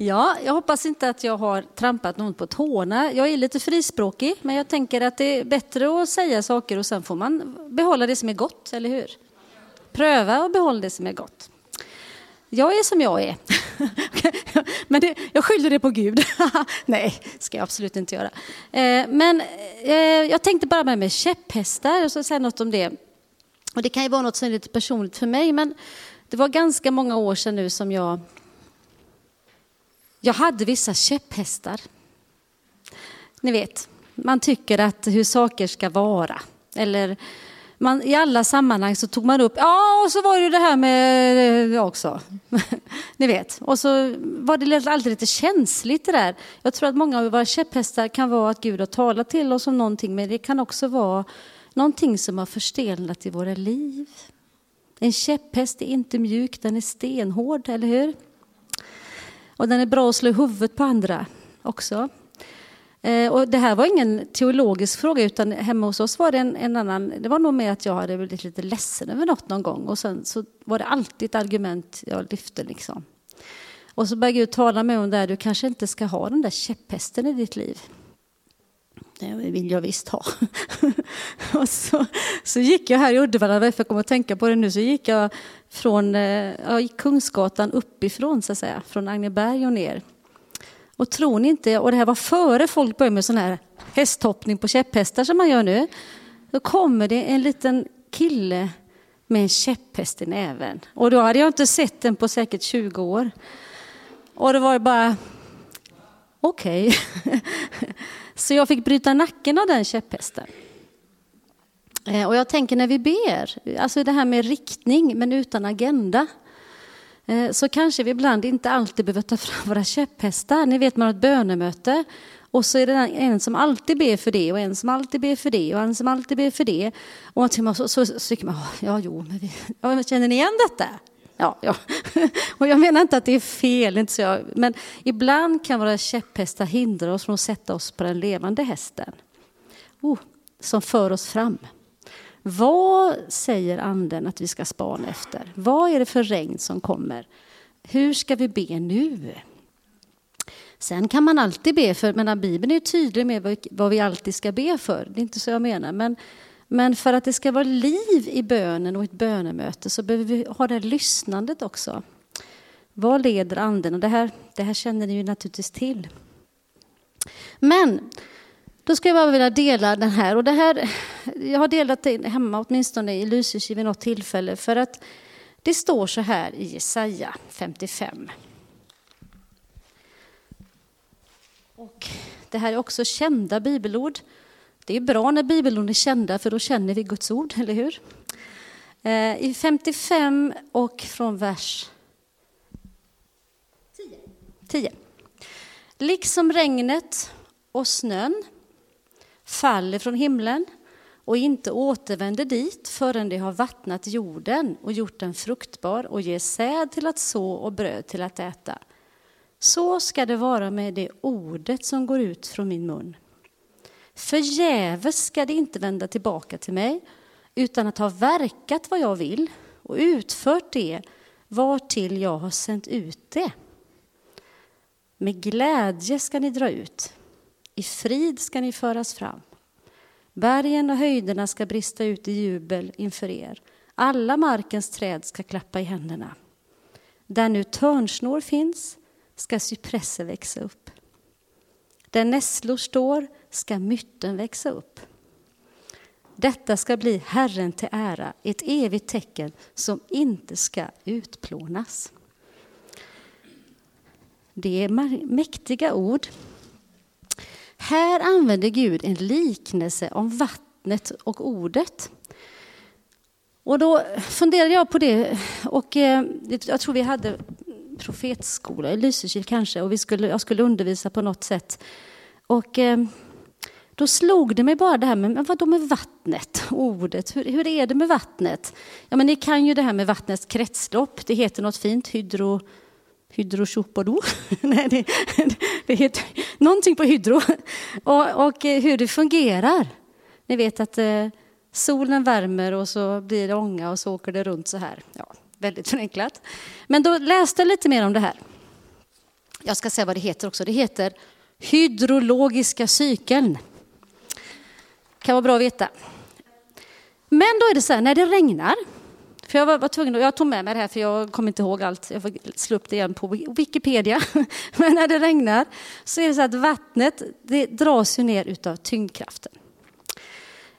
Ja, jag hoppas inte att jag har trampat någon på tårna. Jag är lite frispråkig, men jag tänker att det är bättre att säga saker och sen får man behålla det som är gott, eller hur? Pröva och behålla det som är gott. Jag är som jag är. Men det, jag skyller det på Gud. Nej, ska jag absolut inte göra. Eh, men eh, jag tänkte bara med mig käpphästar och så säga något om det. Och det kan ju vara något som är lite personligt för mig, men det var ganska många år sedan nu som jag jag hade vissa käpphästar. Ni vet, man tycker att hur saker ska vara. Eller man, i alla sammanhang så tog man upp, ja och så var det det här med ja, också. Ni vet, och så var det alltid lite känsligt det där. Jag tror att många av våra käpphästar kan vara att Gud har talat till oss om någonting, men det kan också vara någonting som har förstelnat i våra liv. En käpphäst är inte mjuk, den är stenhård, eller hur? Och den är bra att slå i huvudet på andra också. Eh, och det här var ingen teologisk fråga, utan hemma hos oss var det en, en annan... Det var nog med att jag hade blivit lite ledsen över något någon gång. Och sen så var det alltid ett argument jag lyfte. Liksom. Och så började Gud tala med om det här, du kanske inte ska ha den där käpphästen i ditt liv. Det vill jag visst ha. och så, så gick jag här i Uddevalla, varför jag kommer att tänka på det nu, så gick jag från eh, ja, gick Kungsgatan uppifrån, så att säga, från Agneberg och ner. Och tror ni inte, och det här var före folk började med sån här hästhoppning på käpphästar som man gör nu. Då kommer det en liten kille med en käpphäst i näven. Och då hade jag inte sett den på säkert 20 år. Och det var bara, okej. Okay. Så jag fick bryta nacken av den käpphästen. Eh, och jag tänker när vi ber, alltså det här med riktning men utan agenda, eh, så kanske vi ibland inte alltid behöver ta fram våra käpphästar. Ni vet man har ett bönemöte och så är det en som alltid ber för det och en som alltid ber för det och en som alltid ber för det. Och så, så, så, så tycker man, ja jo, men vi, ja, känner ni igen detta? Ja, ja. Och jag menar inte att det är fel, inte så jag, men ibland kan våra käpphästar hindra oss från att sätta oss på den levande hästen. Oh, som för oss fram. Vad säger anden att vi ska spana efter? Vad är det för regn som kommer? Hur ska vi be nu? Sen kan man alltid be för, men Bibeln är tydlig med vad vi alltid ska be för. Det är inte så jag menar. Men, men för att det ska vara liv i bönen och ett bönemöte så behöver vi ha det här lyssnandet också. Vad leder anden? Och det här, det här känner ni ju naturligtvis till. Men då ska jag bara vilja dela den här. Och det här jag har delat det hemma åtminstone i Lysekil vid något tillfälle. För att det står så här i Jesaja 55. Och det här är också kända bibelord. Det är bra när bibelord är kända för då känner vi Guds ord, eller hur? Eh, I 55 och från vers 10. 10. Liksom regnet och snön faller från himlen och inte återvänder dit förrän det har vattnat jorden och gjort den fruktbar och ger säd till att så och bröd till att äta. Så ska det vara med det ordet som går ut från min mun. Förgäves ska det inte vända tillbaka till mig, utan att ha verkat vad jag vill och utfört det vartill jag har sänt ut det. Med glädje ska ni dra ut, i frid ska ni föras fram. Bergen och höjderna ska brista ut i jubel inför er. Alla markens träd ska klappa i händerna. Där nu törnsnår finns ska cypresser växa upp. Där nässlor står ska mytten växa upp. Detta ska bli Herren till ära, ett evigt tecken som inte ska utplånas. Det är mäktiga ord. Här använder Gud en liknelse om vattnet och ordet. Och då funderade jag på det, och eh, jag tror vi hade profetskola i Lysekil kanske, och vi skulle, jag skulle undervisa på något sätt. Och eh, då slog det mig bara det här med, men vadå med vattnet, ordet, hur, hur är det med vattnet? Ja men ni kan ju det här med vattnets kretslopp, det heter något fint, hydro hydrochopodo. Nej, det, det heter någonting på hydro. Och, och, eh, hur det fungerar. Ni vet att eh, solen värmer och så blir det ånga och så åker det runt så här. Ja, väldigt förenklat. Men då läste jag lite mer om det här. Jag ska säga vad det heter också. Det heter hydrologiska cykeln. Kan vara bra att veta. Men då är det så här, när det regnar, för jag var, var tvungen, jag tog med mig det här för jag kommer inte ihåg allt, jag får slå upp det igen på Wikipedia. Men när det regnar så är det så att vattnet det dras ju ner utav tyngdkraften.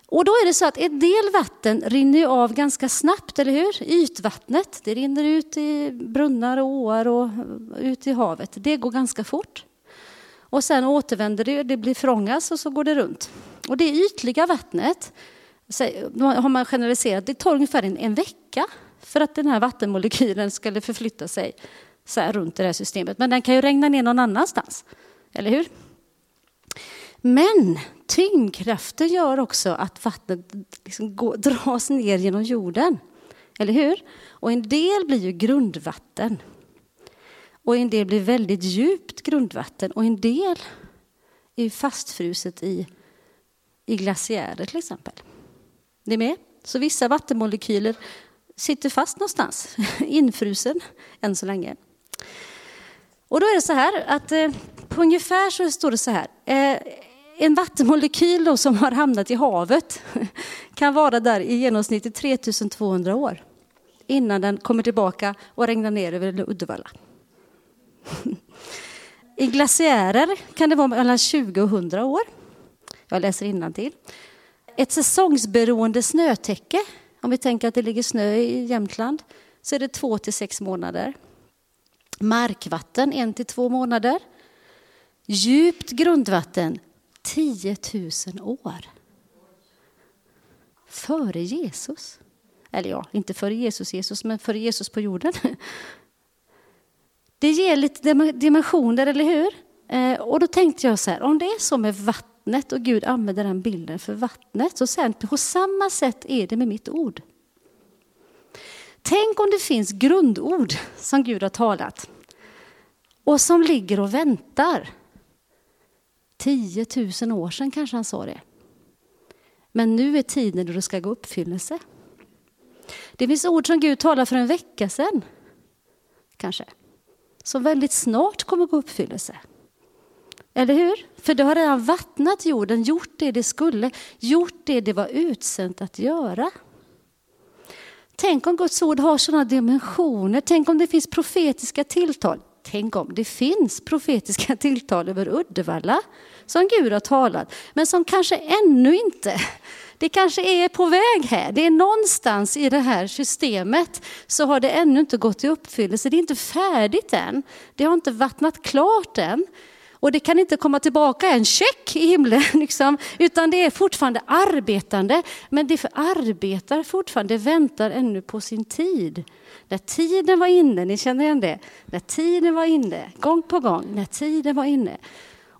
Och då är det så att en del vatten rinner av ganska snabbt, eller hur? Ytvattnet, det rinner ut i brunnar och åar och ut i havet. Det går ganska fort. Och sen återvänder det, det blir frångas och så går det runt. Och det ytliga vattnet, eh, har man generaliserat, det tar ungefär en, en vecka för att den här vattenmolekylen skulle förflytta sig så här runt det här systemet. Men den kan ju regna ner någon annanstans, eller hur? Men tyngdkraften gör också att vattnet liksom går, dras ner genom jorden. Eller hur? Och en del blir ju grundvatten. Och en del blir väldigt djupt grundvatten. Och en del är fastfruset i, i glaciärer till exempel. Ni är med? Så vissa vattenmolekyler sitter fast någonstans, infrusen än så länge. Och då är det så här att eh, på ungefär så står det så här. Eh, en vattenmolekyl som har hamnat i havet kan vara där i genomsnitt i 3200 år innan den kommer tillbaka och regnar ner över Uddevalla. I glaciärer kan det vara mellan 20 och 100 år. Jag läser till. Ett säsongsberoende snötäcke, om vi tänker att det ligger snö i Jämtland, så är det två till sex månader. Markvatten en till två månader. Djupt grundvatten 10 000 år. Före Jesus. Eller ja, inte före Jesus, Jesus, men före Jesus på jorden. Det ger lite dimensioner, eller hur? Eh, och då tänkte jag så här, om det är så med vattnet och Gud använder den bilden för vattnet, så sen, på samma sätt är det med mitt ord. Tänk om det finns grundord som Gud har talat och som ligger och väntar 10 000 år sedan kanske han sa det. Men nu är tiden då det ska gå uppfyllelse. Det finns ord som Gud talade för en vecka sedan, kanske, som väldigt snart kommer gå uppfyllelse. Eller hur? För det har redan vattnat jorden, gjort det det skulle, gjort det det var utsänt att göra. Tänk om Guds ord har sådana dimensioner, tänk om det finns profetiska tilltal. Tänk om det finns profetiska tilltal över Uddevalla som Gud har talat, men som kanske ännu inte det kanske är på väg här. Det är någonstans i det här systemet så har det ännu inte gått i uppfyllelse. Det är inte färdigt än. Det har inte vattnat klart än. Och det kan inte komma tillbaka en check i himlen, liksom, utan det är fortfarande arbetande. Men det arbetar fortfarande, det väntar ännu på sin tid. När tiden var inne, ni känner igen det? När tiden var inne, gång på gång, när tiden var inne.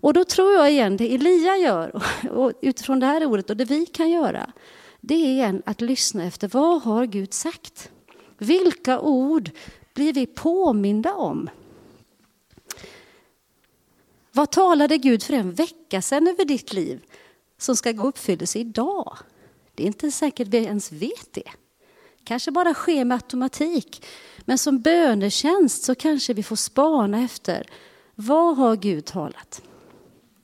Och då tror jag igen, det Elia gör, och utifrån det här ordet och det vi kan göra, det är igen att lyssna efter vad har Gud sagt? Vilka ord blir vi påminda om? Vad talade Gud för en vecka sedan över ditt liv som ska gå uppfyllelse idag? Det är inte säkert vi ens vet det. Kanske bara sker med automatik. Men som bönetjänst så kanske vi får spana efter vad har Gud talat?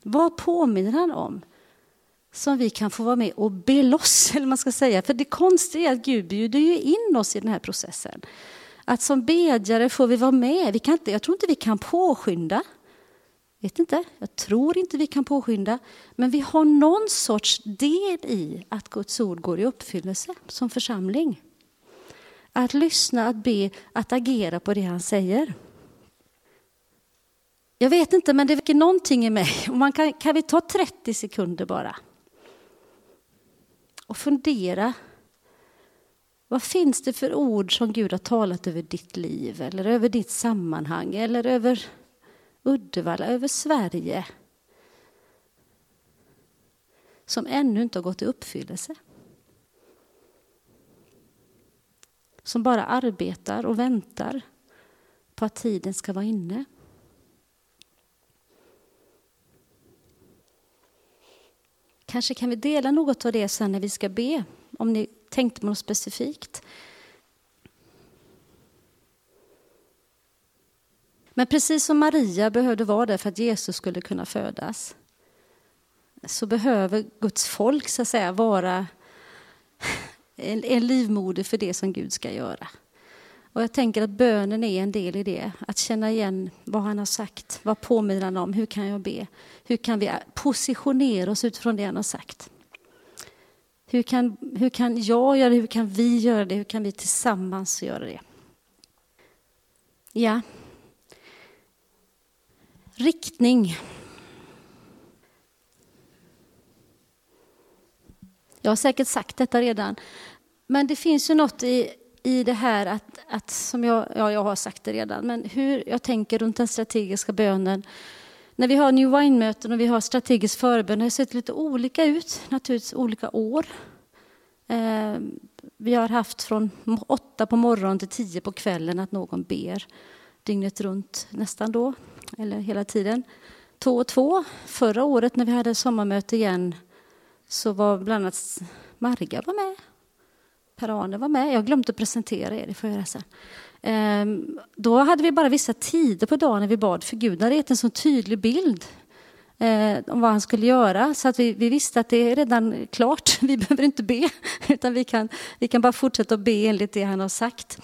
Vad påminner han om? Som vi kan få vara med och be loss, eller man ska säga. För det konstiga är att Gud bjuder ju in oss i den här processen. Att som bedjare får vi vara med. Vi kan inte, jag tror inte vi kan påskynda. Vet inte, jag tror inte vi kan påskynda. Men vi har någon sorts del i att Guds ord går i uppfyllelse som församling. Att lyssna, att be, att agera på det han säger. Jag vet inte, men det väcker någonting i mig. man kan, kan vi ta 30 sekunder bara? Och fundera. Vad finns det för ord som Gud har talat över ditt liv eller över ditt sammanhang eller över Uddevalla, över Sverige? Som ännu inte har gått i uppfyllelse. Som bara arbetar och väntar på att tiden ska vara inne. Kanske kan vi dela något av det sen när vi ska be, om ni tänkte på något specifikt. Men precis som Maria behövde vara där för att Jesus skulle kunna födas så behöver Guds folk så att säga vara en, en livmoder för det som Gud ska göra. Och jag tänker att bönen är en del i det. Att känna igen vad han har sagt. Vad påminner han om? Hur kan jag be? Hur kan vi positionera oss utifrån det han har sagt? Hur kan, hur kan jag göra det? Hur kan vi göra det? Hur kan vi tillsammans göra det? Ja. Riktning. Jag har säkert sagt detta redan. Men det finns ju något i, i det här att, att som jag, ja, jag har sagt det redan, men hur jag tänker runt den strategiska bönen. När vi har New Wine-möten och vi har strategisk förbön det har sett lite olika ut, naturligtvis olika år. Eh, vi har haft från åtta på morgonen till tio på kvällen att någon ber dygnet runt nästan då, eller hela tiden. Två och två. Förra året när vi hade sommarmöte igen så var bland annat Marga var med. Per-Arne var med. Jag har glömt att presentera er, det får jag göra sen. Ehm, då hade vi bara vissa tider på dagen när vi bad, för Gud hade gett en så tydlig bild eh, om vad han skulle göra, så att vi, vi, visste att det är redan klart. Vi behöver inte be, utan vi kan, vi kan bara fortsätta att be enligt det han har sagt.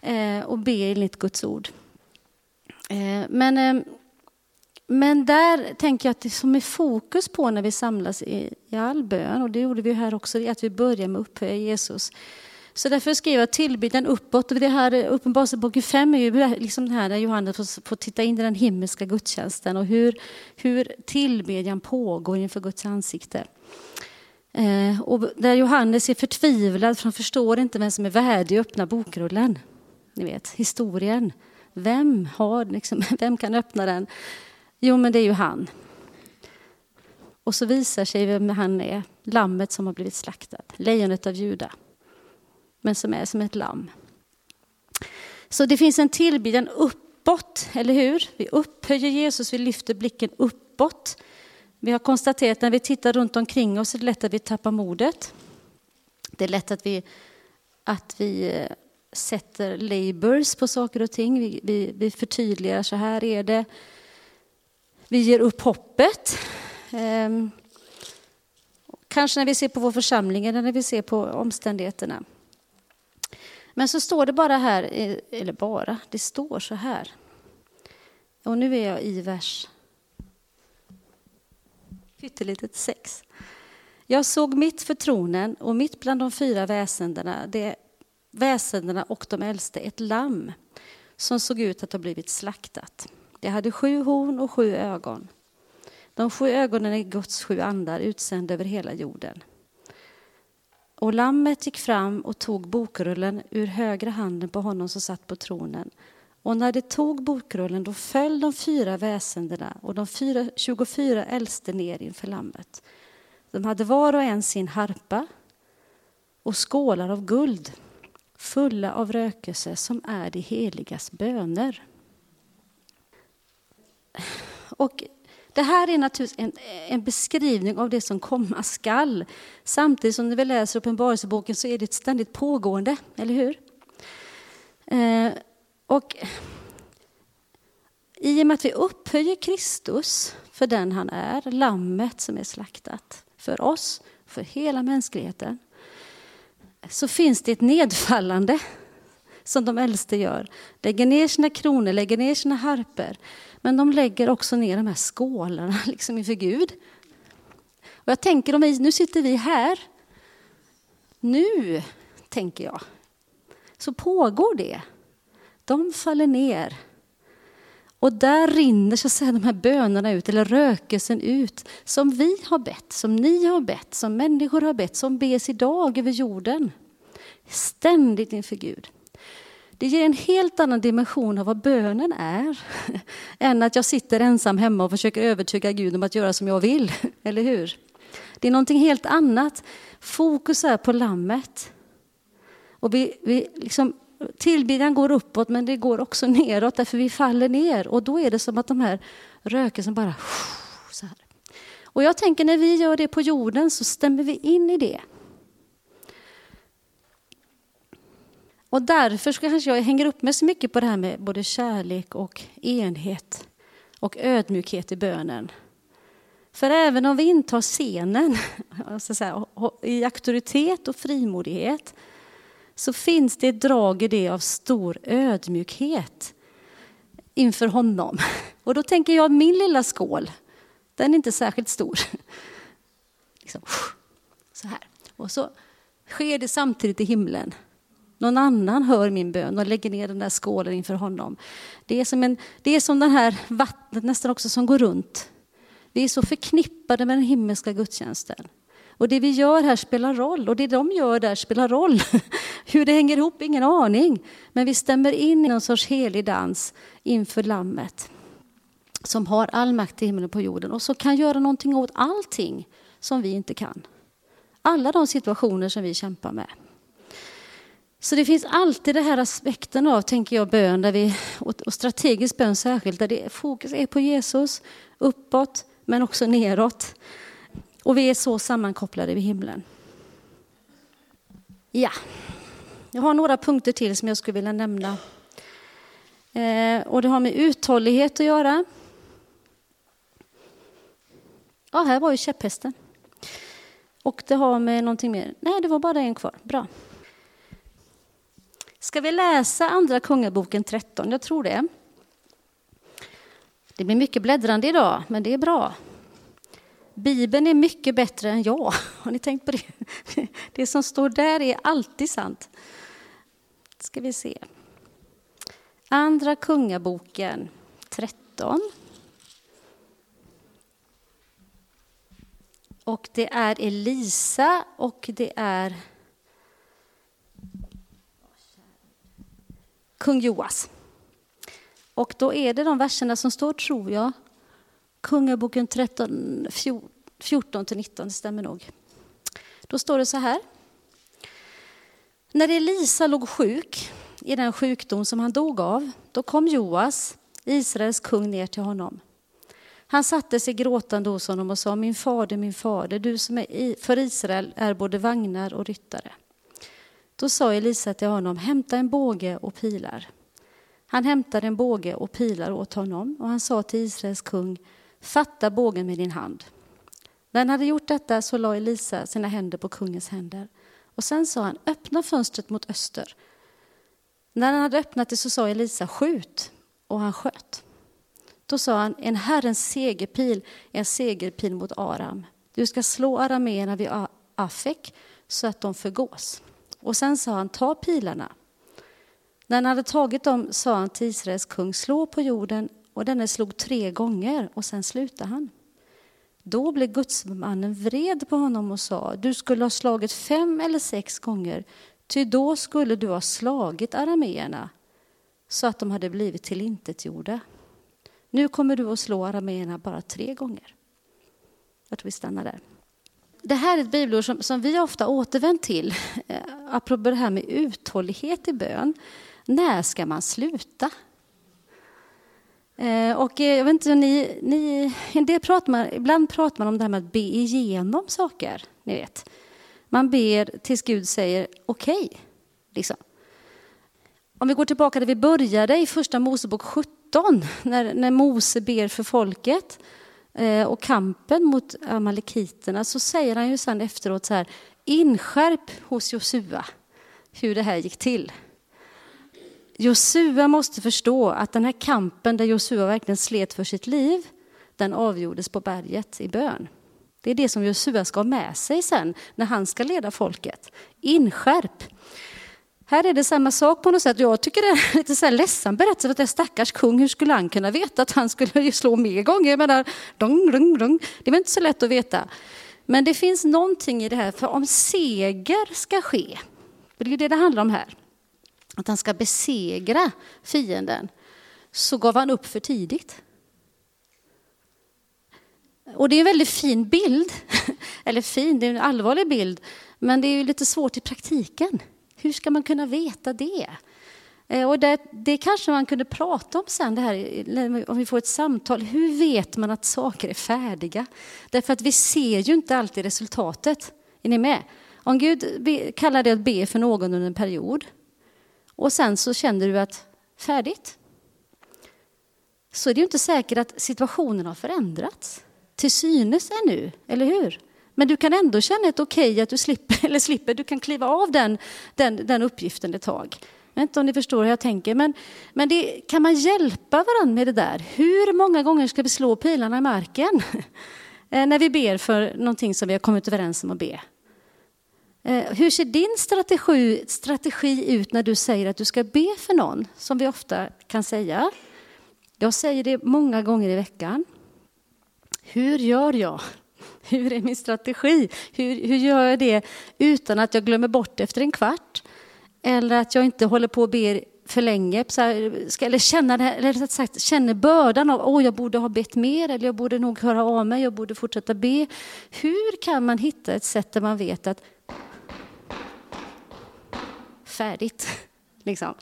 Eh, och be enligt Guds ord. Eh, men ehm, men där tänker jag att det som är fokus på när vi samlas i, i all bön, och det gjorde vi här också, är att vi börjar med att upphöja Jesus. Så därför skriver jag tillbedjan uppåt. Och det här Uppenbarelseboken 5 är ju liksom det här där Johannes får, får titta in i den himmelska gudstjänsten och hur, hur tillbedjan pågår inför Guds ansikte. Eh, och där Johannes är förtvivlad för han förstår inte vem som är värdig att öppna bokrullen. Ni vet, historien. Vem, har, liksom, vem kan öppna den? Jo, men det är ju han. Och så visar sig vem han är. Lammet som har blivit slaktat. Lejonet av Juda. Men som är som ett lamm. Så det finns en tillbedjan uppåt, eller hur? Vi upphöjer Jesus, vi lyfter blicken uppåt. Vi har konstaterat när vi tittar runt omkring oss är det lätt att vi tappar modet. Det är lätt att vi, att vi eh, sätter labels på saker och ting. Vi, vi, vi förtydligar, så här är det. Vi ger upp hoppet. Ehm, kanske när vi ser på vår församling eller när vi ser på omständigheterna. Men så står det bara här, eller bara, det står så här. Och nu är jag i vers pyttelitet sex. Jag såg mitt för tronen och mitt bland de fyra väsendena, det väsendena och de äldste, ett lamm som såg ut att ha blivit slaktat. Det hade sju horn och sju ögon. De sju ögonen är Guds sju andar utsända över hela jorden. Och lammet gick fram och tog bokrullen ur högra handen på honom som satt på tronen. Och när det tog bokrullen då föll de fyra väsendena och de fyra, 24 äldste ner inför lammet. De hade var och en sin harpa och skålar av guld fulla av rökelse som är de heligas böner. Och det här är naturligtvis en, en, beskrivning av det som komma skall. Samtidigt som när vi läser Uppenbarelseboken så är det ett ständigt pågående, eller hur? Eh, och i och med att vi upphöjer Kristus för den han är, lammet som är slaktat för oss, för hela mänskligheten, så finns det ett nedfallande som de äldste gör. Lägger ner sina kronor, lägger ner sina harper. Men de lägger också ner de här skålarna liksom inför Gud. Och jag tänker, om vi, nu sitter vi här. Nu, tänker jag, så pågår det. De faller ner. Och där rinner så att säga, de här bönerna ut, eller rökelsen ut, som vi har bett, som ni har bett, som människor har bett, som bes idag över jorden. Ständigt inför Gud. Det ger en helt annan dimension av vad bönen är än att jag sitter ensam hemma och försöker övertyga Gud om att göra som jag vill. Eller hur? Det är någonting helt annat. Fokus är på lammet. Och vi, vi liksom, tillbedjan går uppåt men det går också neråt därför vi faller ner. Och då är det som att de här rökelsen bara... Så här. Och jag tänker när vi gör det på jorden så stämmer vi in i det. Och därför kanske jag hänger upp mig så mycket på det här med både kärlek och enhet och ödmjukhet i bönen. För även om vi intar scenen alltså så säga, i auktoritet och frimodighet så finns det ett drag i det av stor ödmjukhet inför honom. Och då tänker jag min lilla skål, den är inte särskilt stor. Liksom, så här. Och så sker det samtidigt i himlen. Någon annan hör min bön och lägger ner den där skålen inför honom. Det är som, en, det är som den här vattnet nästan också som går runt. Vi är så förknippade med den himmelska gudstjänsten. Och det vi gör här spelar roll och det de gör där spelar roll. Hur det hänger ihop, ingen aning. Men vi stämmer in i någon sorts helig dans inför Lammet som har all makt i himlen och på jorden och som kan göra någonting åt allting som vi inte kan. Alla de situationer som vi kämpar med. Så det finns alltid den här aspekten av, tänker jag, bön, där vi, och strategisk bön särskilt, där det, fokus är på Jesus, uppåt, men också neråt. Och vi är så sammankopplade vid himlen. Ja, jag har några punkter till som jag skulle vilja nämna. Eh, och det har med uthållighet att göra. Ja, här var ju käpphästen. Och det har med någonting mer. Nej, det var bara en kvar. Bra. Ska vi läsa Andra Kungaboken 13? Jag tror det. Det blir mycket bläddrande idag, men det är bra. Bibeln är mycket bättre än jag. Har ni tänkt på det? Det som står där är alltid sant. Ska vi se. Andra Kungaboken 13. Och det är Elisa och det är kung Joas. Och då är det de verserna som står, tror jag, Kungaboken 13, 14 till 19, det stämmer nog. Då står det så här. När Elisa låg sjuk i den sjukdom som han dog av, då kom Joas, Israels kung, ner till honom. Han satte sig gråtande hos honom och sa, min fader, min fader, du som är för Israel är både vagnar och ryttare. Då sa Elisa till honom, hämta en båge och pilar. Han hämtade en båge och pilar åt honom och han sa till Israels kung, fatta bågen med din hand. När han hade gjort detta så la Elisa sina händer på kungens händer. Och sen sa han, öppna fönstret mot öster. När han hade öppnat det så sa Elisa, skjut. Och han sköt. Då sa han, en Herrens segerpil är en segerpil mot Aram. Du ska slå arameerna vid Afek så att de förgås. Och sen sa han, ta pilarna. När han hade tagit dem sa han till Israels kung, slå på jorden och denne slog tre gånger och sen slutade han. Då blev gudsmannen vred på honom och sa, du skulle ha slagit fem eller sex gånger, ty då skulle du ha slagit arameerna så att de hade blivit tillintetgjorda. Nu kommer du att slå arameerna bara tre gånger. Jag tror vi stannar där. Det här är ett bibelord som, som vi ofta återvänt till, eh, apropå det här med uthållighet i bön. När ska man sluta? Eh, och eh, jag vet inte, ni, ni, en del pratar man, ibland pratar man om det här med att be igenom saker. Ni vet. Man ber tills Gud säger okej. Okay, liksom. Om vi går tillbaka där vi började i första Mosebok 17, när, när Mose ber för folket Eh, och kampen mot amalekiterna, så säger han ju sen efteråt så här, inskärp hos Josua hur det här gick till. Josua måste förstå att den här kampen där Josua verkligen slet för sitt liv, den avgjordes på berget i bön. Det är det som Josua ska ha med sig sen när han ska leda folket. Inskärp. Här är det samma sak på något sätt. Jag tycker det är lite så här ledsam berättelse för att det är stackars kung, hur skulle han kunna veta att han skulle slå mer gånger? Jag menar, dong, dong, dong. Det är väl inte så lätt att veta. Men det finns någonting i det här, för om seger ska ske, för det är det det handlar om här, att han ska besegra fienden, så gav han upp för tidigt. Och det är en väldigt fin bild, eller fin, det är en allvarlig bild, men det är ju lite svårt i praktiken. Hur ska man kunna veta det? Eh, och det, det kanske man kunde prata om sen, det här, om vi får ett samtal. Hur vet man att saker är färdiga? Därför att vi ser ju inte alltid resultatet. Är ni med? Om Gud kallar dig att be för någon under en period, och sen så känner du att färdigt. Så är det ju inte säkert att situationen har förändrats till synes ännu, eller hur? Men du kan ändå känna ett okej okay att du slipper, eller slipper, du kan kliva av den, den, den uppgiften ett tag. Jag vet inte om ni förstår hur jag tänker, men, men det, kan man hjälpa varandra med det där? Hur många gånger ska vi slå pilarna i marken? Eh, när vi ber för någonting som vi har kommit överens om att be. Eh, hur ser din strategi, strategi ut när du säger att du ska be för någon, som vi ofta kan säga? Jag säger det många gånger i veckan. Hur gör jag? Hur är min strategi? Hur, hur gör jag det utan att jag glömmer bort efter en kvart? Eller att jag inte håller på och ber för länge. Så här, ska, eller känna, det här, eller sagt, känner bördan av att oh, jag borde ha bett mer eller jag borde nog höra av mig, jag borde fortsätta be. Hur kan man hitta ett sätt där man vet att färdigt? liksom.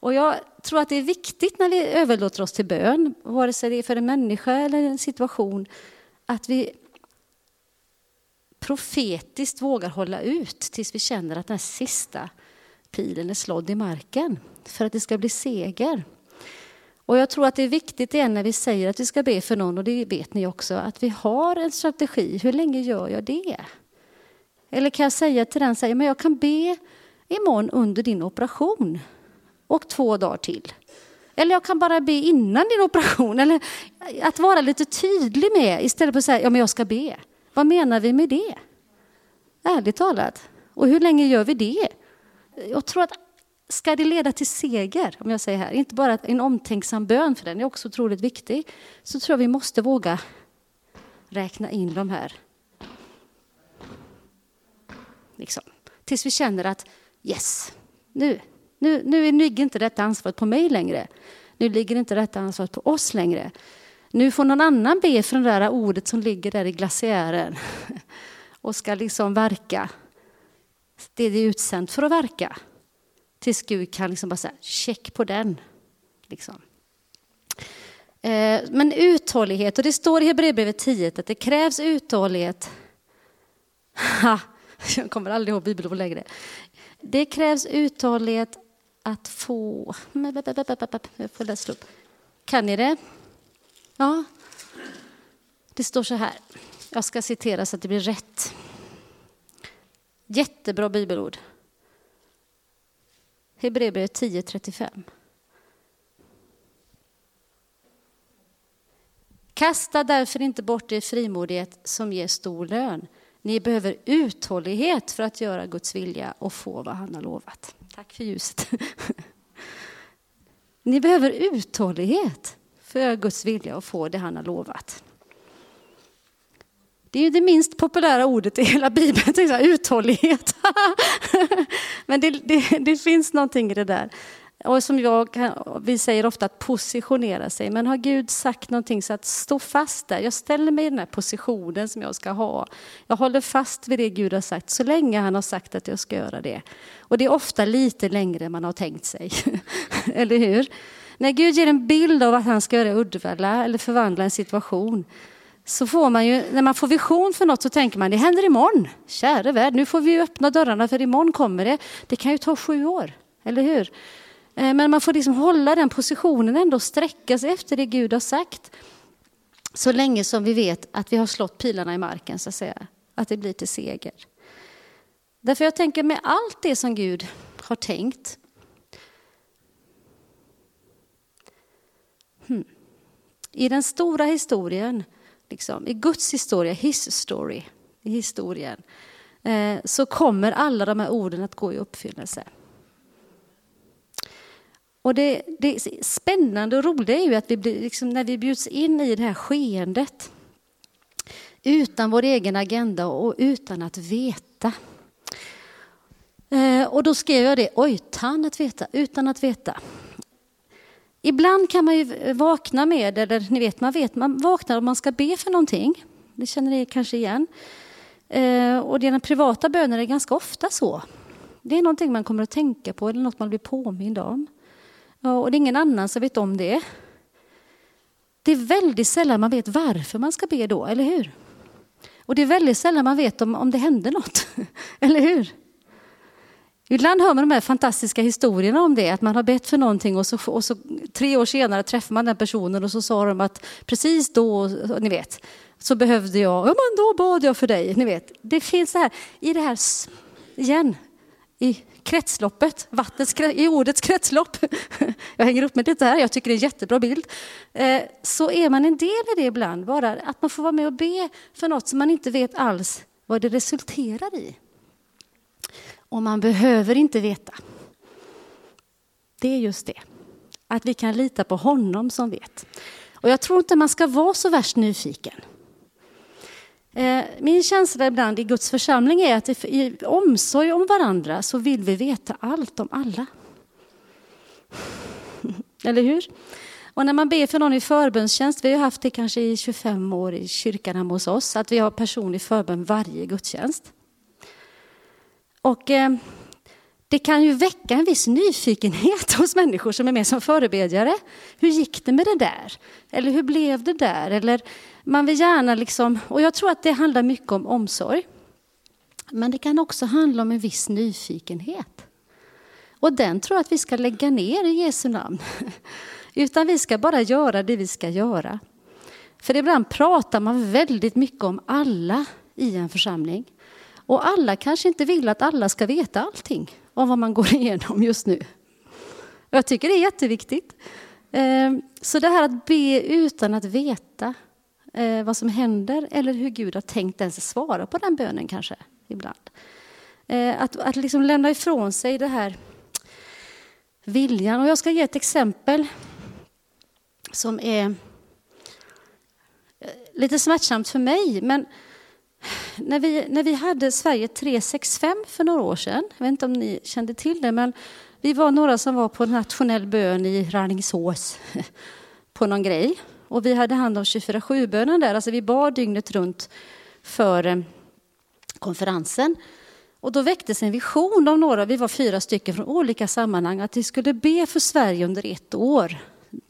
Och jag tror att det är viktigt när vi överlåter oss till bön, vare sig det är för en människa eller en situation, att vi profetiskt vågar hålla ut tills vi känner att den sista pilen är slådd i marken för att det ska bli seger. Och jag tror att det är viktigt igen när vi säger att vi ska be för någon, och det vet ni också, att vi har en strategi. Hur länge gör jag det? Eller kan jag säga till den, säga, men jag kan be imorgon under din operation och två dagar till. Eller jag kan bara be innan din operation. Eller att vara lite tydlig med istället för att säga, ja men jag ska be. Vad menar vi med det? Ärligt talat. Och hur länge gör vi det? Jag tror att ska det leda till seger, om jag säger här, inte bara en omtänksam bön, för den är också otroligt viktig, så tror jag vi måste våga räkna in de här. Liksom. Tills vi känner att yes, nu, nu, nu ligger inte detta ansvaret på mig längre. Nu ligger inte detta ansvaret på oss längre. Nu får någon annan be för det där ordet som ligger där i glaciären och ska liksom verka. Det är det utsänt för att verka. Tills Gud kan liksom bara säga check på den. Liksom. Eh, men uthållighet, och det står i Hebreerbrevet 10 att det krävs uthållighet. Jag kommer aldrig ihåg bibelord längre. Det krävs uthållighet att få... Jag får läsa upp. Kan ni det? Ja. Det står så här. Jag ska citera så att det blir rätt. Jättebra bibelord. Hebreerbrevet 10.35. Kasta därför inte bort er frimodighet som ger stor lön. Ni behöver uthållighet för att göra Guds vilja och få vad han har lovat. Tack för ljuset. Ni behöver uthållighet för Guds vilja och få det han har lovat. Det är ju det minst populära ordet i hela Bibeln, uthållighet. Men det, det, det, finns någonting i det där. Och som jag, vi säger ofta att positionera sig, men har Gud sagt någonting så att stå fast där. Jag ställer mig i den här positionen som jag ska ha. Jag håller fast vid det Gud har sagt så länge han har sagt att jag ska göra det. Och det är ofta lite längre än man har tänkt sig. eller hur? När Gud ger en bild av att han ska göra Uddevalla eller förvandla en situation så får man ju, när man får vision för något så tänker man det händer imorgon. Käre värld, nu får vi öppna dörrarna för imorgon kommer det. Det kan ju ta sju år, eller hur? Eh, men man får liksom hålla den positionen ändå och sträcka sig efter det Gud har sagt. Så länge som vi vet att vi har slått pilarna i marken, så att säga. Att det blir till seger. Därför jag tänker med allt det som Gud har tänkt. I den stora historien liksom, i Guds historia, his story, i historien, eh, så kommer alla de här orden att gå i uppfyllelse. Och det, det spännande och roliga är ju att vi blir, liksom, när vi bjuds in i det här skeendet utan vår egen agenda och utan att veta. Eh, och då skrev jag det, oj, utan att veta, utan att veta. Ibland kan man ju vakna med, eller ni vet, man vet, man vaknar om man ska be för någonting. Det känner ni kanske igen. Eh, och dina privata böner är ganska ofta så. Det är någonting man kommer att tänka på eller något man blir påmind om. Och det är ingen annan som vet om det. Det är väldigt sällan man vet varför man ska be då, eller hur? Och det är väldigt sällan man vet om, om det händer något, eller hur? Ibland hör man de här fantastiska historierna om det, att man har bett för någonting och så, och så tre år senare träffar man den personen och så sa de att precis då, ni vet, så behövde jag, ja men då bad jag för dig, ni vet. Det finns det här, i det här, igen, i kretsloppet, vattnets, i ordets kretslopp. Jag hänger upp med lite här, jag tycker det är en jättebra bild. Eh, så är man en del i det ibland, bara att man får vara med och be för något som man inte vet alls vad det resulterar i. Och man behöver inte veta. Det är just det, att vi kan lita på honom som vet. Och jag tror inte man ska vara så värst nyfiken. Eh, min känsla ibland i Guds församling är att i omsorg om varandra så vill vi veta allt om alla. Eller hur? Och när man ber för någon i förbönstjänst, vi har haft det kanske i 25 år i kyrkan hemma hos oss, att vi har personlig förbön varje gudstjänst. Och eh, det kan ju väcka en viss nyfikenhet hos människor som är med som förebedjare. Hur gick det med det där? Eller hur blev det där? Eller man vill gärna liksom, och jag tror att det handlar mycket om omsorg. Men det kan också handla om en viss nyfikenhet. Och den tror jag att vi ska lägga ner i Jesu namn. Utan vi ska bara göra det vi ska göra. För ibland pratar man väldigt mycket om alla i en församling. Och alla kanske inte vill att alla ska veta allting om vad man går igenom just nu. Jag tycker det är jätteviktigt. Ehm, så det här att be utan att veta eh, vad som händer eller hur Gud har tänkt ens svara på den bönen kanske ibland. Eh, att, att liksom lämna ifrån sig det här viljan. Och jag ska ge ett exempel som är eh, lite smärtsamt för mig. Men när vi, när vi hade Sverige 365 för några år sedan, jag vet inte om ni kände till det, men vi var några som var på nationell bön i Rallingsås på någon grej. Och vi hade hand om 24-7-bönen där, alltså vi bad dygnet runt för eh, konferensen. Och då väcktes en vision av några, vi var fyra stycken från olika sammanhang, att vi skulle be för Sverige under ett år.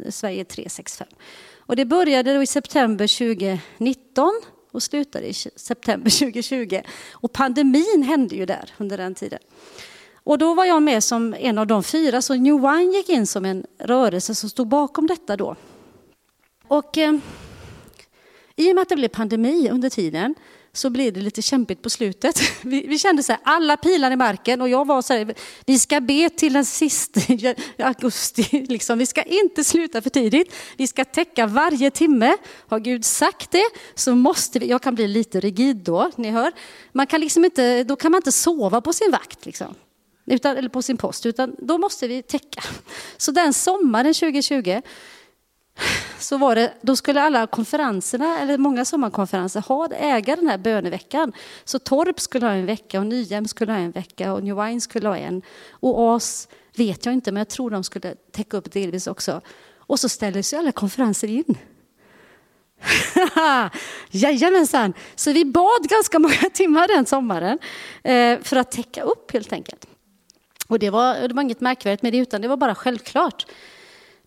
Sverige 365. Och det började då i september 2019 och slutade i september 2020. Och pandemin hände ju där under den tiden. Och då var jag med som en av de fyra, så New Wine gick in som en rörelse som stod bakom detta då. Och eh, i och med att det blev pandemi under tiden så blir det lite kämpigt på slutet. Vi, vi kände så här, alla pilar i marken och jag var så här, vi ska be till den sista augusti. Liksom. Vi ska inte sluta för tidigt. Vi ska täcka varje timme. Har Gud sagt det så måste vi, jag kan bli lite rigid då, ni hör. Man kan liksom inte, då kan man inte sova på sin vakt. Liksom. Utan, eller på sin post, utan då måste vi täcka. Så den sommaren 2020 så var det, då skulle alla konferenserna, eller många sommarkonferenser, ha, äga den här böneveckan. Så Torp skulle ha en vecka och Nyhem skulle ha en vecka och New Wine skulle ha en. Och AS vet jag inte, men jag tror de skulle täcka upp delvis också. Och så ställdes ju alla konferenser in. Jajamensan! Så vi bad ganska många timmar den sommaren eh, för att täcka upp helt enkelt. Och det var, det var inget märkvärdigt med det, utan det var bara självklart.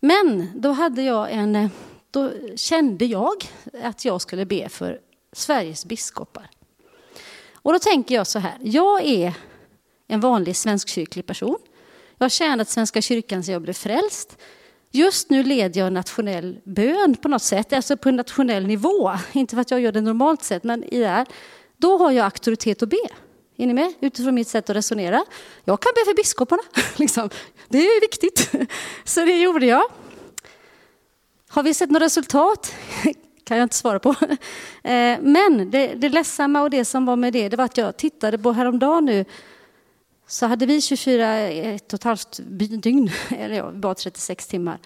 Men då hade jag en, eh, då kände jag att jag skulle be för Sveriges biskopar. Och då tänker jag så här, jag är en vanlig svenskkyrklig person. Jag har tjänat Svenska kyrkan sedan jag blev frälst. Just nu leder jag en nationell bön på något sätt, alltså på en nationell nivå. Inte för att jag gör det normalt sett, men i det här. Då har jag auktoritet att be. Är ni med? Utifrån mitt sätt att resonera. Jag kan be för biskoparna. Liksom. Det är viktigt. Så det gjorde jag. Har vi sett något resultat? kan jag inte svara på. Eh, men det, det ledsamma och det som var med det, det var att jag tittade på häromdagen nu, så hade vi 24, ett och ett halvt dygn, eller ja, bara 36 timmar.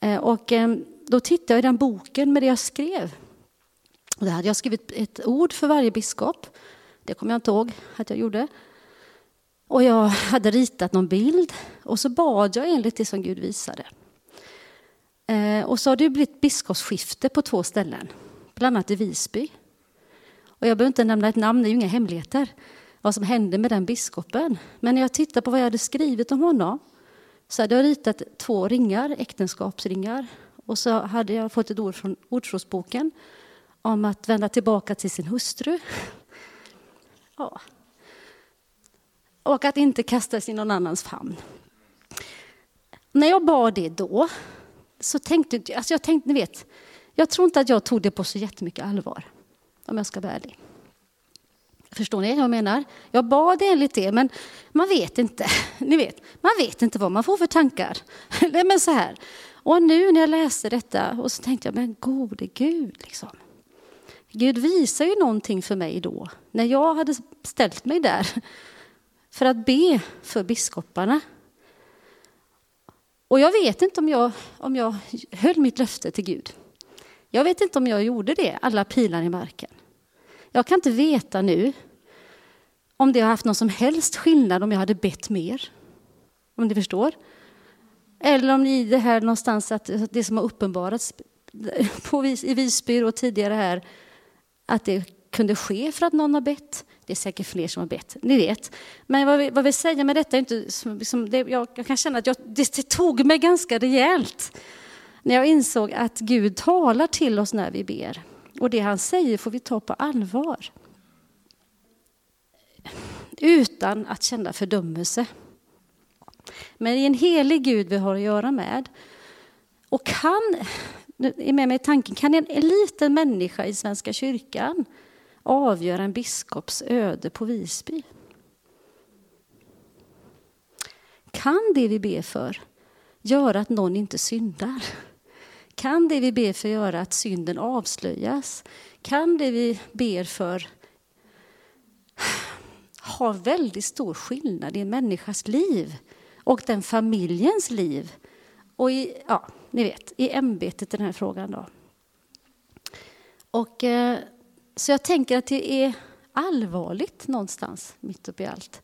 Eh, och eh, då tittade jag i den boken med det jag skrev. Och där hade jag skrivit ett ord för varje biskop. Det kommer jag inte ihåg att jag gjorde. Och jag hade ritat någon bild och så bad jag enligt det som Gud visade. Eh, och så har det blivit biskopsskifte på två ställen, bland annat i Visby. Och jag behöver inte nämna ett namn, det är ju inga hemligheter vad som hände med den biskopen. Men när jag tittar på vad jag hade skrivit om honom så hade jag ritat två ringar, äktenskapsringar. Och så hade jag fått ett ord från Ordspråksboken om att vända tillbaka till sin hustru. Ja. och att inte kastas i någon annans famn. När jag bad det då, så tänkte jag, alltså jag tänkte, ni vet, jag tror inte att jag tog det på så jättemycket allvar, om jag ska vara ärlig. Förstår ni vad jag menar? Jag bad enligt det, men man vet inte. Ni vet, man vet inte vad man får för tankar. men så här. Och nu när jag läste detta och så tänkte jag, men gode Gud, liksom. Gud visar ju någonting för mig då, när jag hade ställt mig där för att be för biskoparna. Och jag vet inte om jag, om jag höll mitt löfte till Gud. Jag vet inte om jag gjorde det, alla pilar i marken. Jag kan inte veta nu om det har haft någon som helst skillnad om jag hade bett mer. Om ni förstår? Eller om ni i det här någonstans att det som har uppenbarats på, i Visby och tidigare här, att det kunde ske för att någon har bett. Det är säkert fler som har bett, ni vet. Men vad vi, vad vi säger med detta är inte som, som det, jag, jag, kan känna att jag, det, det tog mig ganska rejält när jag insåg att Gud talar till oss när vi ber. Och det han säger får vi ta på allvar. Utan att känna fördömelse. Men det är en helig Gud vi har att göra med. Och kan, är med mig i tanken, kan en, en liten människa i Svenska kyrkan avgöra en biskops öde på Visby? Kan det vi ber för göra att någon inte syndar? Kan det vi ber för göra att synden avslöjas? Kan det vi ber för ha väldigt stor skillnad i en människas liv och den familjens liv? Och i, ja, ni vet, i ämbetet i den här frågan. Då. Och, eh, så jag tänker att det är allvarligt någonstans mitt uppe i allt.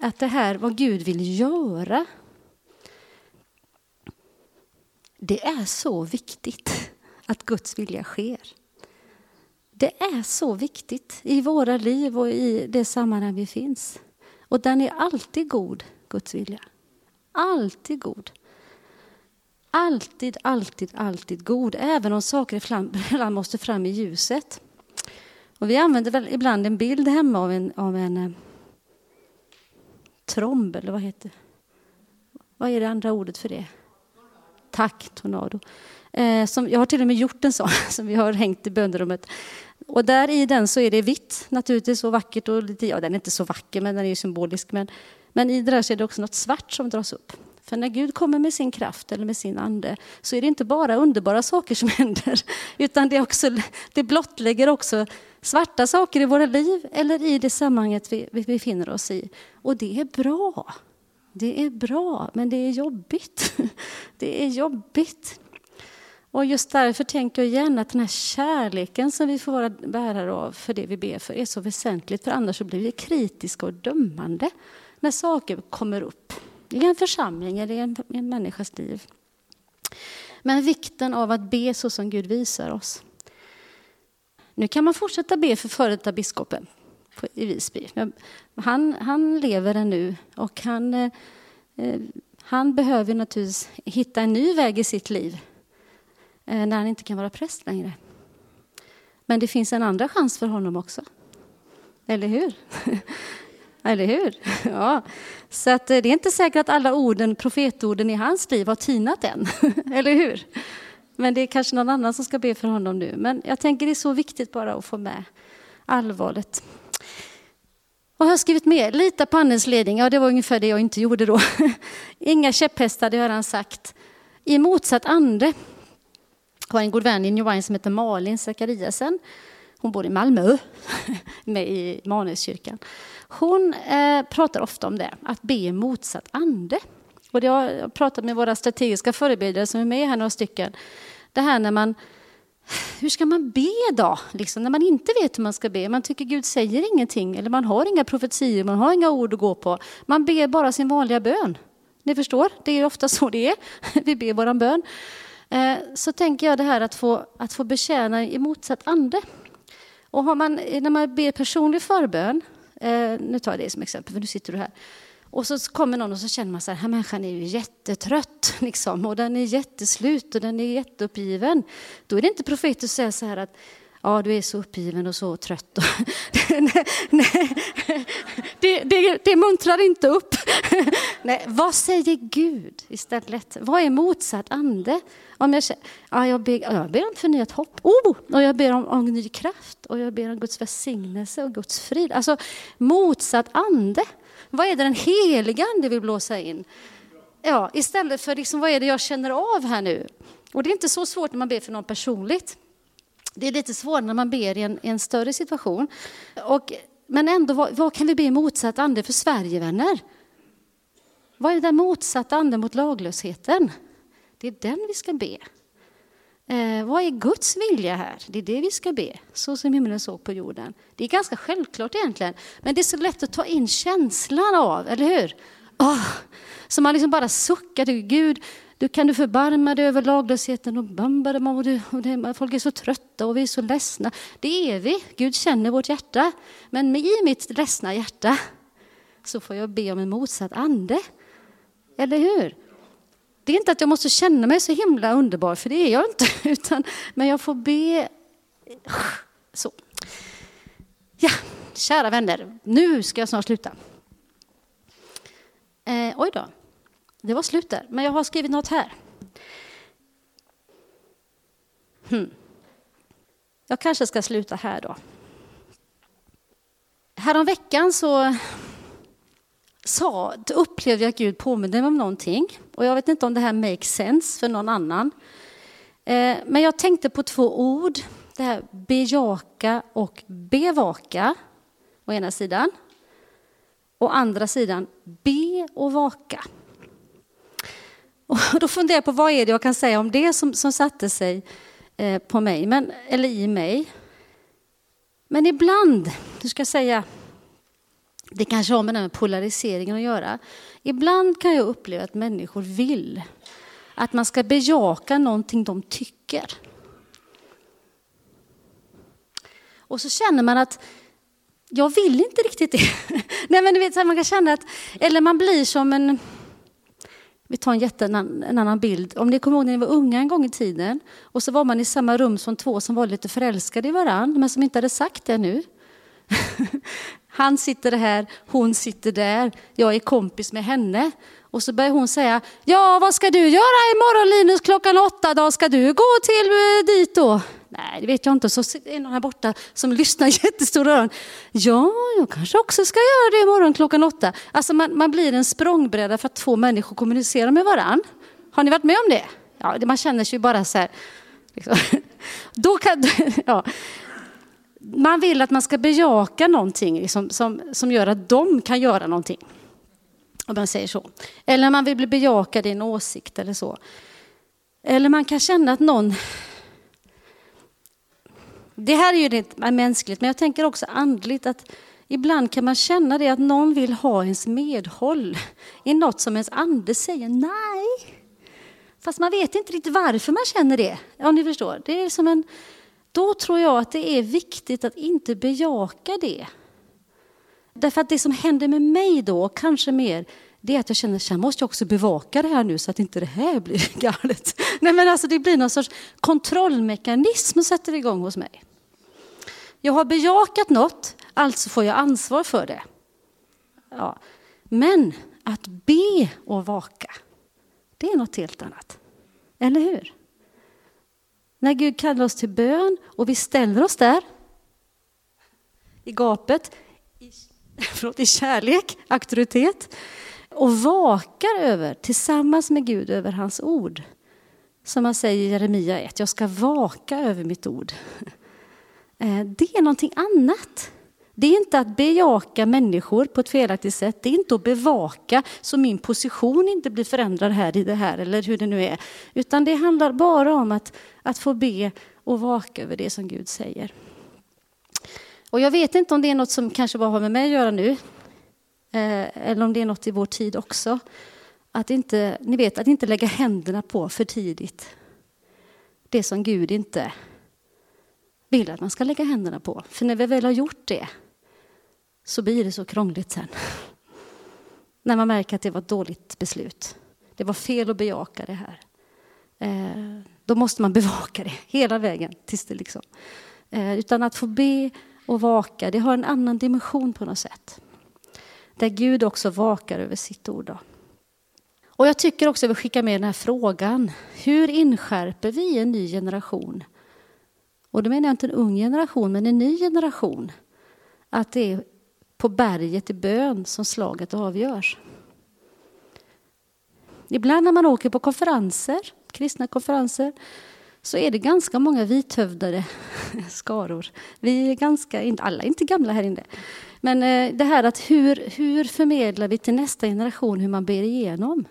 Att det här, vad Gud vill göra det är så viktigt att Guds vilja sker. Det är så viktigt i våra liv och i det sammanhang vi finns. Och den är alltid god, Guds vilja. Alltid god. Alltid, alltid, alltid god, även om saker ibland måste fram i ljuset. Och vi använder väl ibland en bild hemma av en, av en eh, tromb, eller vad heter? Vad är det andra ordet för det? Tack, Tornado. Eh, som, jag har till och med gjort en sån som vi har hängt i bönerummet. Och där i den så är det vitt naturligtvis och vackert. Och lite, ja, den är inte så vacker men den är symbolisk. Men, men i det där så är det också något svart som dras upp. För när Gud kommer med sin kraft eller med sin ande så är det inte bara underbara saker som händer. Utan det, också, det blottlägger också svarta saker i våra liv eller i det sammanhanget vi, vi befinner oss i. Och det är bra. Det är bra, men det är jobbigt. Det är jobbigt. Och just därför tänker jag igen att den här kärleken som vi får vara bärare av för det vi ber för är så väsentligt. För annars så blir vi kritiska och dömande när saker kommer upp i en församling eller i en, i en människas liv. Men vikten av att be så som Gud visar oss. Nu kan man fortsätta be för före detta biskopen i Visby. Han, han lever ännu och han, eh, han behöver naturligtvis hitta en ny väg i sitt liv eh, när han inte kan vara präst längre. Men det finns en andra chans för honom också. Eller hur? Eller hur? Ja. Så att eh, det är inte säkert att alla orden, profetorden i hans liv har tinat än. Eller hur? Men det är kanske någon annan som ska be för honom nu. Men jag tänker det är så viktigt bara att få med allvaret. Vad har jag skrivit mer? Lita på Andens ledning. Ja, det var ungefär det jag inte gjorde då. Inga käpphästar, det har han sagt. I motsatt ande Jag har en god vän i New Wine som heter Malin Zachariasen. Hon bor i Malmö, med i Manuskyrkan. Hon eh, pratar ofta om det, att be i motsatt ande. Och det har jag pratat med våra strategiska förebilder som är med här, några stycken. Det här när man hur ska man be då? Liksom, när man inte vet hur man ska be. Man tycker Gud säger ingenting eller man har inga profetier, man har inga ord att gå på. Man ber bara sin vanliga bön. Ni förstår, det är ofta så det är. Vi ber våran bön. Eh, så tänker jag det här att få, att få betjäna i motsatt ande. Och har man, eh, när man ber personlig förbön, eh, nu tar jag det som exempel för nu sitter du här. Och så kommer någon och så känner man så här, här människan är ju jättetrött liksom, och den är jätteslut och den är jätteuppgiven. Då är det inte profetiskt att säga så här att Ja, du är så uppgiven och så trött. nej, nej. Det, det, det muntrar inte upp. nej, vad säger Gud istället? Vad är motsatt ande? Om jag, ja, jag, ber, jag ber om förnyat hopp. Oh, och jag ber om, om ny kraft. Och jag ber om Guds välsignelse och Guds frid. Alltså motsatt ande. Vad är det den heliga ande vill blåsa in? Ja, istället för liksom, vad är det jag känner av här nu? Och det är inte så svårt när man ber för någon personligt. Det är lite svårare när man ber i en, i en större situation. Och, men ändå, vad, vad, kan vi be motsatt ande för Sverige, vänner? Vad är den motsatta anden mot laglösheten? Det är den vi ska be. Eh, vad är Guds vilja här? Det är det vi ska be, så som himlen såg på jorden. Det är ganska självklart egentligen, men det är så lätt att ta in känslan av, eller hur? Oh, så man liksom bara suckar till Gud, du kan du förbarma dig över laglösheten och, och, du, och det, folk är så trötta och vi är så ledsna. Det är vi, Gud känner vårt hjärta. Men i mitt ledsna hjärta så får jag be om en motsatt ande. Eller hur? Det är inte att jag måste känna mig så himla underbar, för det är jag inte. Utan, men jag får be... Så. Ja, kära vänner, nu ska jag snart sluta. Eh, oj då. Det var slut där, men jag har skrivit något här. Hmm. Jag kanske ska sluta här då. Häromveckan så sa, upplevde jag att Gud påminde mig om någonting. Och jag vet inte om det här makes sense för någon annan. Eh, men jag tänkte på två ord. Det här bejaka och bevaka å ena sidan. Å andra sidan be och vaka. Och då funderar jag på vad är det jag kan säga om det som, som satte sig eh, på mig, men, eller i mig. Men ibland, du ska säga, det kanske har med den här polariseringen att göra. Ibland kan jag uppleva att människor vill att man ska bejaka någonting de tycker. Och så känner man att jag vill inte riktigt det. Nej, men du vet, man kan känna att, eller man blir som en, vi tar en, jätte, en annan bild. Om ni kommer ihåg när ni var unga en gång i tiden och så var man i samma rum som två som var lite förälskade i varandra men som inte hade sagt det nu. Han sitter här, hon sitter där, jag är kompis med henne. Och så börjar hon säga, ja vad ska du göra imorgon Linus klockan åtta då? Ska du gå till eh, dit då? Nej, det vet jag inte. Så är någon här borta som lyssnar jättestora öron. Ja, jag kanske också ska göra det imorgon klockan åtta. Alltså man, man blir en språngbräda för att två människor kommunicerar med varandra. Har ni varit med om det? Ja, man känner sig bara så här. Liksom. Då kan, ja. Man vill att man ska bejaka någonting liksom, som, som gör att de kan göra någonting. Om man säger så. Eller man vill bli bejakad i en åsikt eller så. Eller man kan känna att någon det här är ju rent mänskligt, men jag tänker också andligt att ibland kan man känna det att någon vill ha ens medhåll i något som ens ande säger nej. Fast man vet inte riktigt varför man känner det, om ni förstår. Det är som en, då tror jag att det är viktigt att inte bejaka det. Därför att det som händer med mig då, kanske mer, det är att jag känner att jag måste också bevaka det här nu så att inte det här blir galet. Nej, men alltså, det blir någon sorts kontrollmekanism som sätter igång hos mig. Jag har bejakat något, alltså får jag ansvar för det. Ja. Men att be och vaka, det är något helt annat. Eller hur? När Gud kallar oss till bön och vi ställer oss där i gapet, i, förlåt, i kärlek, auktoritet och vakar över, tillsammans med Gud, över hans ord. Som han säger i Jeremia 1, jag ska vaka över mitt ord. Eh, det är någonting annat. Det är inte att bejaka människor på ett felaktigt sätt. Det är inte att bevaka så min position inte blir förändrad här i det här eller hur det nu är. Utan det handlar bara om att, att få be och vaka över det som Gud säger. Och jag vet inte om det är något som kanske bara har med mig att göra nu. Eh, eller om det är något i vår tid också. Att inte, ni vet, att inte lägga händerna på för tidigt. Det som Gud inte vill att man ska lägga händerna på. För när vi väl har gjort det så blir det så krångligt sen. När man märker att det var ett dåligt beslut. Det var fel att bejaka det här. Eh, då måste man bevaka det hela vägen tills det liksom Eh, utan att få be och vaka, det har en annan dimension på något sätt. Där Gud också vakar över sitt ord. Då. Och jag tycker också att vi skickar med den här frågan. Hur inskärper vi en ny generation? Och då menar jag inte en ung generation, men en ny generation. Att det är på berget i bön som slaget avgörs. Ibland när man åker på konferenser, kristna konferenser, så är det ganska många vithövdade skaror. Vi är ganska, alla är inte gamla här inne. Men eh, det här att hur, hur förmedlar vi till nästa generation hur man ber igenom?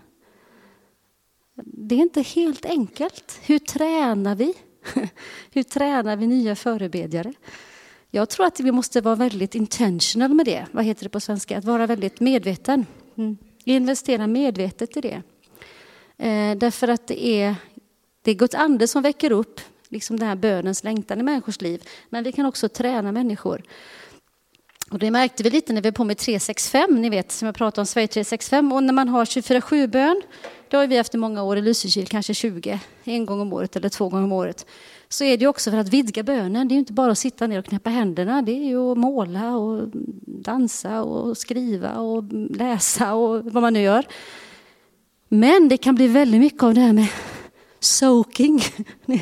Det är inte helt enkelt. Hur tränar vi? Hur tränar vi nya förebedjare? Jag tror att vi måste vara väldigt intentional med det. Vad heter det på svenska? Att vara väldigt medveten. Mm. Investera medvetet i det. Eh, därför att det är, det är Guds ande som väcker upp liksom den här bönens längtan i människors liv. Men vi kan också träna människor. Och det märkte vi lite när vi var på med 365, ni vet som jag pratade om, Sverige 365. Och när man har 24-7-bön, det har vi haft i många år i Lysekil, kanske 20, en gång om året eller två gånger om året. Så är det också för att vidga bönen. Det är inte bara att sitta ner och knäppa händerna, det är ju att måla och dansa och skriva och läsa och vad man nu gör. Men det kan bli väldigt mycket av det här med soaking.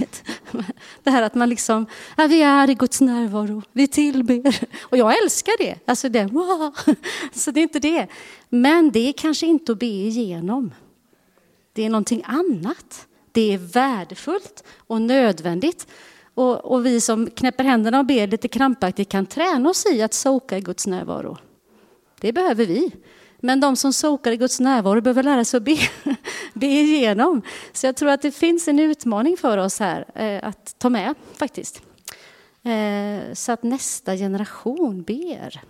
Det här att man liksom, ja, vi är i Guds närvaro, vi tillber. Och jag älskar det. Alltså det, wow. Så det är inte det. Men det är kanske inte att be igenom. Det är någonting annat. Det är värdefullt och nödvändigt. Och, och vi som knäpper händerna och ber lite krampaktigt kan träna oss i att soka i Guds närvaro. Det behöver vi. Men de som sokar i Guds närvaro behöver lära sig att be, be igenom. Så jag tror att det finns en utmaning för oss här eh, att ta med faktiskt. Eh, så att nästa generation ber.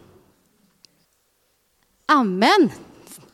Amen.